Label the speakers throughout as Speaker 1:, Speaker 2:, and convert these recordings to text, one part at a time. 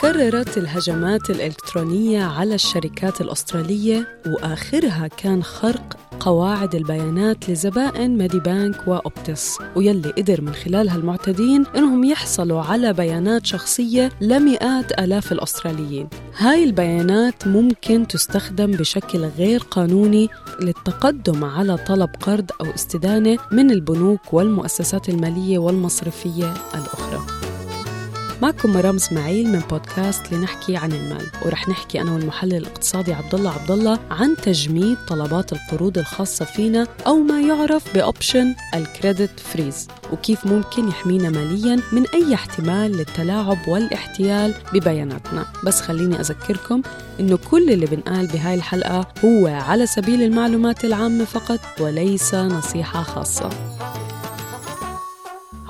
Speaker 1: تكررت الهجمات الإلكترونية على الشركات الأسترالية وآخرها كان خرق قواعد البيانات لزبائن ميديبانك وأوبتس. ويلي قدر من خلالها المعتدين إنهم يحصلوا على بيانات شخصية لمئات آلاف الأستراليين. هاي البيانات ممكن تستخدم بشكل غير قانوني للتقدم على طلب قرض أو استدانة من البنوك والمؤسسات المالية والمصرفية الأخرى. معكم مرام إسماعيل من بودكاست لنحكي عن المال ورح نحكي أنا والمحلل الاقتصادي عبد الله عبد الله عن تجميد طلبات القروض الخاصة فينا أو ما يعرف ب option ال credit freeze وكيف ممكن يحمينا ماليا من أي احتمال للتلاعب والاحتيال ببياناتنا. بس خليني أذكركم إنه كل اللي بنقال بهاي الحلقة هو على سبيل المعلومات العامة فقط وليس نصيحة خاصة.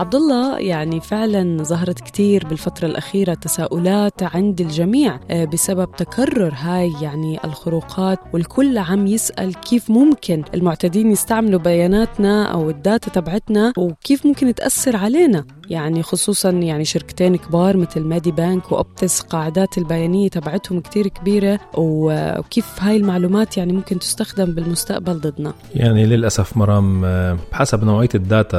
Speaker 1: عبد الله يعني فعلا ظهرت كثير بالفترة الأخيرة تساؤلات عند الجميع آه، بسبب تكرر هاي يعني الخروقات والكل عم يسأل كيف ممكن المعتدين يستعملوا بياناتنا أو ال data تبعتنا وكيف ممكن تأثر علينا. يعني خصوصا يعني شركتين كبار مثل ميديبانك وأوبتس قاعدات البيانات تبعتهم كتير كبيرة وكيف هاي المعلومات يعني ممكن تستخدم بالمستقبل ضدنا؟
Speaker 2: يعني للأسف مرام بحسب نوعية ال data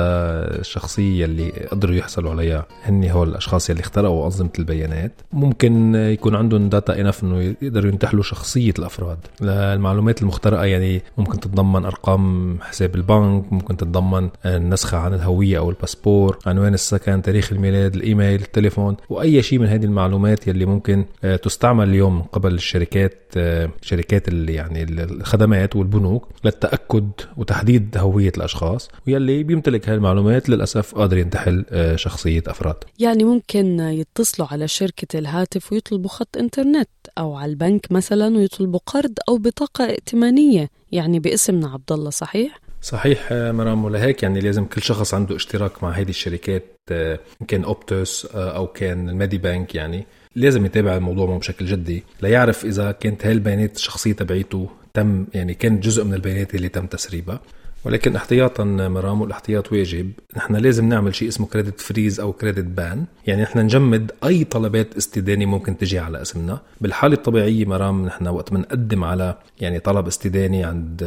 Speaker 2: الشخصية اللي قدروا يحصلوا عليها هن هول الأشخاص اللي اخترقوا أنظمة البيانات ممكن يكون عندهم data enough إنه يقدروا ينتحلوا شخصية الأفراد. المعلومات المخترقة يعني ممكن تتضمن أرقام حساب البنك ممكن تتضمن النسخة عن الهوية أو الباسبور عنوان السكن كان تاريخ الميلاد الإيميل التليفون وأي شيء من هذه المعلومات يلي ممكن آه، تستعمل اليوم قبل الشركات آه، شركات اللي يعني الخدمات والبنوك للتأكد وتحديد هوية الأشخاص ويلي بيمتلك هاي المعلومات للأسف قادر ينتحل آه، شخصية أفراد.
Speaker 1: يعني ممكن يتصلوا على شركة الهاتف ويطلبوا خط إنترنت أو على البنك مثلا ويطلبوا قرض أو بطاقه ائتمانيه يعني باسمنا عبد الله صحيح؟
Speaker 2: صحيح مرام ولهيك يعني لازم كل شخص عنده اشتراك مع هذه الشركات إن كان Optus أو كان ال Medibank يعني. لازم يتابع الموضوع بشكل جدي ليعرف إذا كانت هاي البيانات الشخصيه تبعيته تم يعني كان جزء من البيانات اللي تم تسريبها. ولكن احتياطا مرام والاحتياط واجب. نحن لازم نعمل شيء اسمه credit freeze أو credit ban يعني نحن نجمد أي طلبات استدانه ممكن تجي على اسمنا. بالحالة الطبيعية مرام نحن وقت بنقدم على يعني طلب استداني عند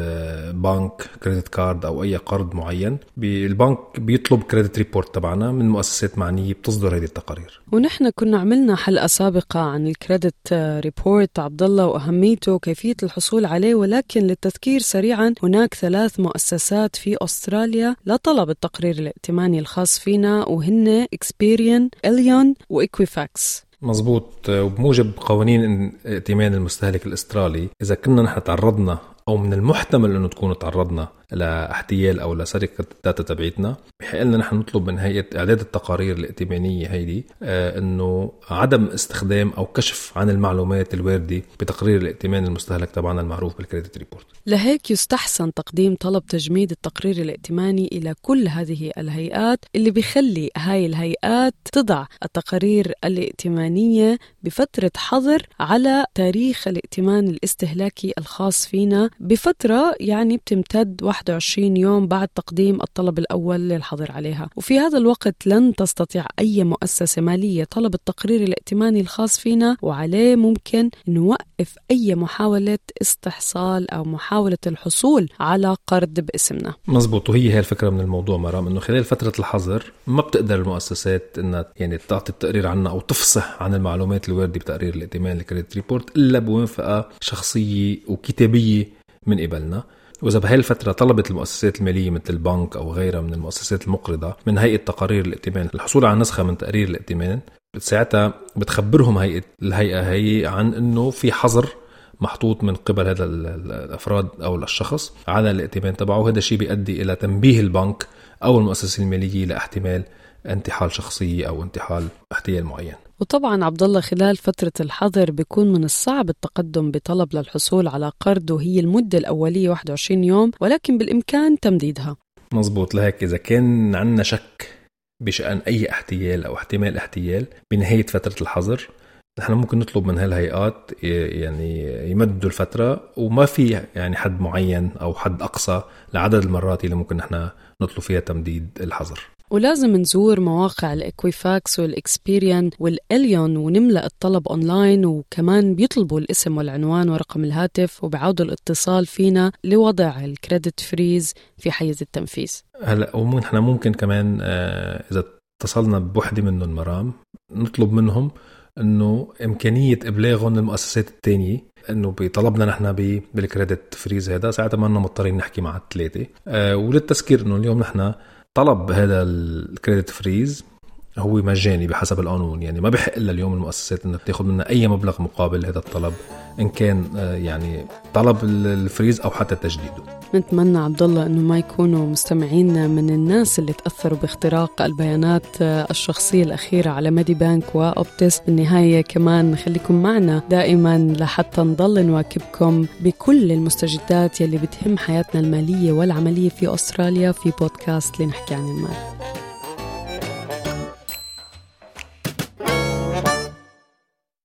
Speaker 2: بنك credit card أو أي قرض معين البنك بيطلب credit report تبعنا من مؤسسات معنية بتصدر هذه التقارير.
Speaker 1: ونحن كنا عملنا حلقة سابقة عن ال credit report عبد الله وأهميته وكيفيه الحصول عليه ولكن للتذكير سريعا هناك ثلاث مؤسسات. مؤسسات في أستراليا لطلب التقرير الائتماني الخاص فينا وهن Experian illion و Equifax
Speaker 2: مزبوط وبموجب قوانين ائتمان المستهلك الأسترالي إذا كنا نحن تعرضنا أو من المحتمل أنه تكون تعرضنا لأحتيال أو لسرقة ال data تبعيتنا. بحق لنا نحن نطلب من هيئة إعداد التقارير الائتمانية هيدي آه إنه عدم استخدام أو كشف عن المعلومات الواردة بتقرير الائتمان المستهلك تبعنا المعروف بال credit report
Speaker 1: لهيك يستحسن تقديم طلب تجميد التقرير الائتماني إلى كل هذه الهيئات اللي بيخلي هاي الهيئات تضع التقارير الائتمانية بفترة حظر على تاريخ الائتمان الاستهلاكي الخاص فينا. بفترة يعني بتمتد 21 يوم بعد تقديم الطلب الأول للحظر عليها. وفي هذا الوقت لن تستطيع أي مؤسسة مالية طلب التقرير الائتماني الخاص فينا وعليه ممكن نوقف أي محاولة استحصال أو محاولة الحصول على قرض باسمنا.
Speaker 2: مزبوط. وهي هي الفكرة من الموضوع مرام أنه خلال فترة الحظر ما بتقدر المؤسسات أنها يعني تعطي التقرير عنا أو تفصح عن المعلومات الواردة بتقرير الائتمان الكريدت ريبورت إلا بموافقة شخصية وكتابية من قبلنا. وإذا بهي الفترة طلبت المؤسسات المالية مثل البنك أو غيرها من المؤسسات المقرضة من هيئة تقارير الائتمان الحصول على نسخة من تقرير الائتمان ساعتها بتخبرهم هيئة الهيئة هي عن إنه في حظر محطوط من قبل هذا الأفراد أو الشخص على الائتمان تبعه. وهذا الشيء بيؤدي إلى تنبيه البنك أو المؤسسة المالية لإحتمال انتحال شخصيه أو انتحال احتيال معين.
Speaker 1: وطبعا عبد الله خلال فترة الحظر بيكون من الصعب التقدم بطلب للحصول على قرض وهي المدة الأولية 21 يوم ولكن بالإمكان تمديدها
Speaker 2: مزبوط. لهيك إذا كان عندنا شك بشأن أي احتيال أو احتمال احتيال بنهاية فترة الحظر نحن ممكن نطلب من هالهيئات يعني يمدوا الفترة وما في يعني حد معين أو حد أقصى لعدد المرات اللي ممكن نحن نطلب فيها تمديد الحظر.
Speaker 1: ولازم نزور مواقع ال Equifax وال Experian وال illion ونملأ الطلب أونلاين وكمان بيطلبوا الاسم والعنوان ورقم الهاتف وبيعودوا الاتصال فينا لوضع ال credit freeze في حيز التنفيذ.
Speaker 2: هلا ونحن ممكن كمان آه، إذا اتصلنا بوحدة منهم المرام نطلب منهم إنه إمكانية إبلاغهم للمؤسسات الثانية إنه بطلبنا نحن بالكريدت فريز هذا ساعتها ما مضطرين نحكي مع الثلاثه أه وللتذكير إنه اليوم نحن طلب هذا الكريدت فريز هو مجاني بحسب القانون يعني ما بحق إلا اليوم المؤسسات إنها تاخذ منا أي مبلغ مقابل هذا الطلب. إن كان آه، يعني طلب ال freeze أو حتى تجديده.
Speaker 1: نتمنى عبد الله إنه ما يكونوا مستمعينا من الناس اللي تأثروا باختراق البيانات آه، الشخصية الأخيرة على Medibank و Optus بالنهاية كمان خليكم معنا دائما لحتى نضل نواكبكم بكل المستجدات يلي بتهم حياتنا المالية والعملية في أستراليا في بودكاست لنحكي عن المال.